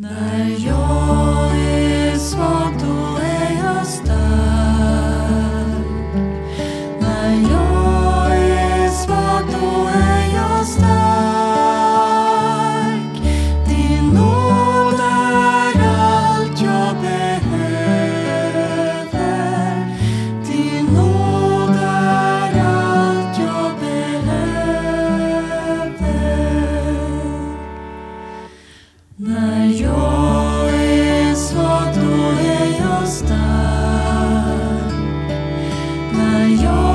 När svag då